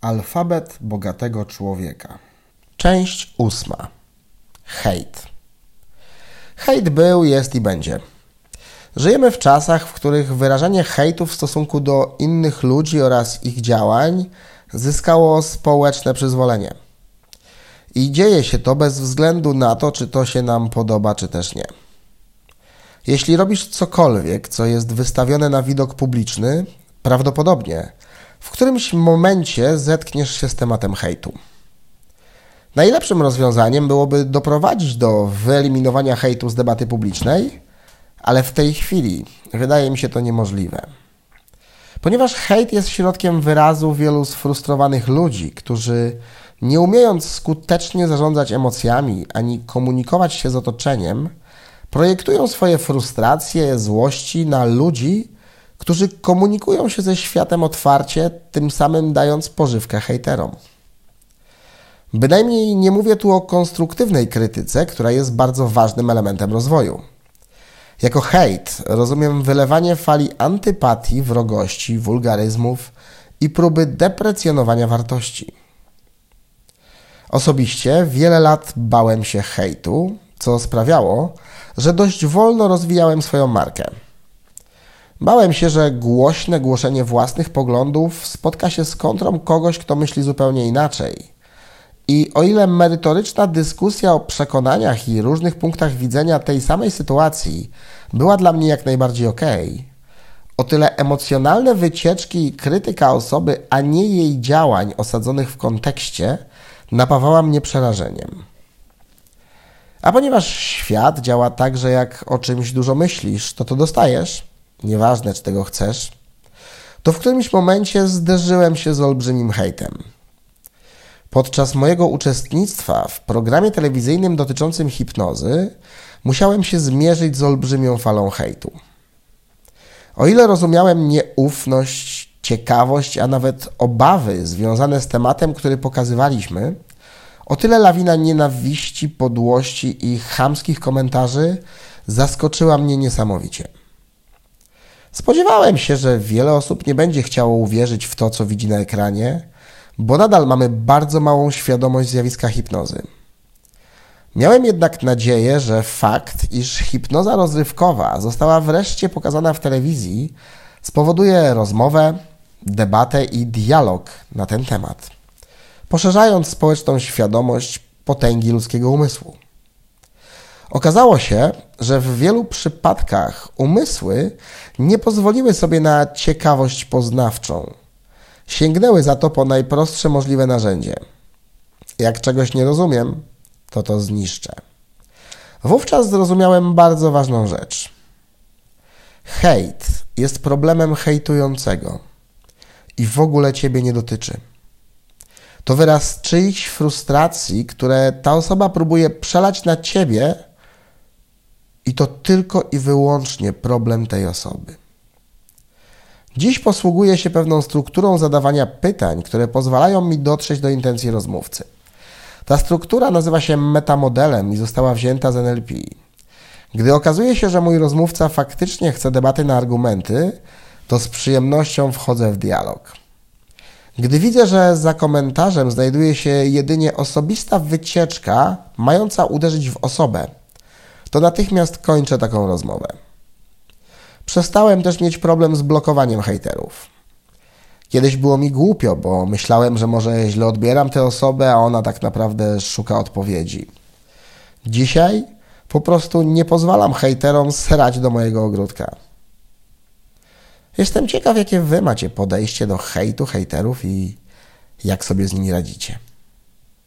Alfabet bogatego człowieka. Część ósma. Hejt. Hejt był, jest i będzie. Żyjemy w czasach, w których wyrażanie hejtu w stosunku do innych ludzi oraz ich działań zyskało społeczne przyzwolenie. I dzieje się to bez względu na to, czy to się nam podoba, czy też nie. Jeśli robisz cokolwiek, co jest wystawione na widok publiczny, prawdopodobnie w którymś momencie zetkniesz się z tematem hejtu. Najlepszym rozwiązaniem byłoby doprowadzić do wyeliminowania hejtu z debaty publicznej, ale w tej chwili wydaje mi się to niemożliwe. Ponieważ hejt jest środkiem wyrazu wielu sfrustrowanych ludzi, którzy nie umiejąc skutecznie zarządzać emocjami ani komunikować się z otoczeniem, projektują swoje frustracje, złości na ludzi, którzy komunikują się ze światem otwarcie, tym samym dając pożywkę hejterom. Bynajmniej nie mówię tu o konstruktywnej krytyce, która jest bardzo ważnym elementem rozwoju. Jako hejt rozumiem wylewanie fali antypatii, wrogości, wulgaryzmów i próby deprecjonowania wartości. Osobiście wiele lat bałem się hejtu, co sprawiało, że dość wolno rozwijałem swoją markę. Bałem się, że głośne głoszenie własnych poglądów spotka się z kontrą kogoś, kto myśli zupełnie inaczej. I o ile merytoryczna dyskusja o przekonaniach i różnych punktach widzenia tej samej sytuacji była dla mnie jak najbardziej ok, o tyle emocjonalne wycieczki i krytyka osoby, a nie jej działań osadzonych w kontekście, napawała mnie przerażeniem. A ponieważ świat działa tak, że jak o czymś dużo myślisz, to to dostajesz, nieważne czy tego chcesz, to w którymś momencie zderzyłem się z olbrzymim hejtem. Podczas mojego uczestnictwa w programie telewizyjnym dotyczącym hipnozy musiałem się zmierzyć z olbrzymią falą hejtu. O ile rozumiałem nieufność, ciekawość, a nawet obawy związane z tematem, który pokazywaliśmy, o tyle lawina nienawiści, podłości i chamskich komentarzy zaskoczyła mnie niesamowicie. Spodziewałem się, że wiele osób nie będzie chciało uwierzyć w to, co widzi na ekranie, bo nadal mamy bardzo małą świadomość zjawiska hipnozy. Miałem jednak nadzieję, że fakt, iż hipnoza rozrywkowa została wreszcie pokazana w telewizji, spowoduje rozmowę, debatę i dialog na ten temat, poszerzając społeczną świadomość potęgi ludzkiego umysłu. Okazało się, że w wielu przypadkach umysły nie pozwoliły sobie na ciekawość poznawczą. Sięgnęły za to po najprostsze możliwe narzędzie. Jak czegoś nie rozumiem, to to zniszczę. Wówczas zrozumiałem bardzo ważną rzecz. Hejt jest problemem hejtującego i w ogóle ciebie nie dotyczy. To wyraz czyichś frustracji, które ta osoba próbuje przelać na ciebie i to tylko i wyłącznie problem tej osoby. Dziś posługuję się pewną strukturą zadawania pytań, które pozwalają mi dotrzeć do intencji rozmówcy. Ta struktura nazywa się metamodelem i została wzięta z NLP. Gdy okazuje się, że mój rozmówca faktycznie chce debaty na argumenty, to z przyjemnością wchodzę w dialog. Gdy widzę, że za komentarzem znajduje się jedynie osobista wycieczka mająca uderzyć w osobę, to natychmiast kończę taką rozmowę. Przestałem też mieć problem z blokowaniem hejterów. Kiedyś było mi głupio, bo myślałem, że może źle odbieram tę osobę, a ona tak naprawdę szuka odpowiedzi. Dzisiaj po prostu nie pozwalam hejterom srać do mojego ogródka. Jestem ciekaw, jakie wy macie podejście do hejtu, hejterów i jak sobie z nimi radzicie.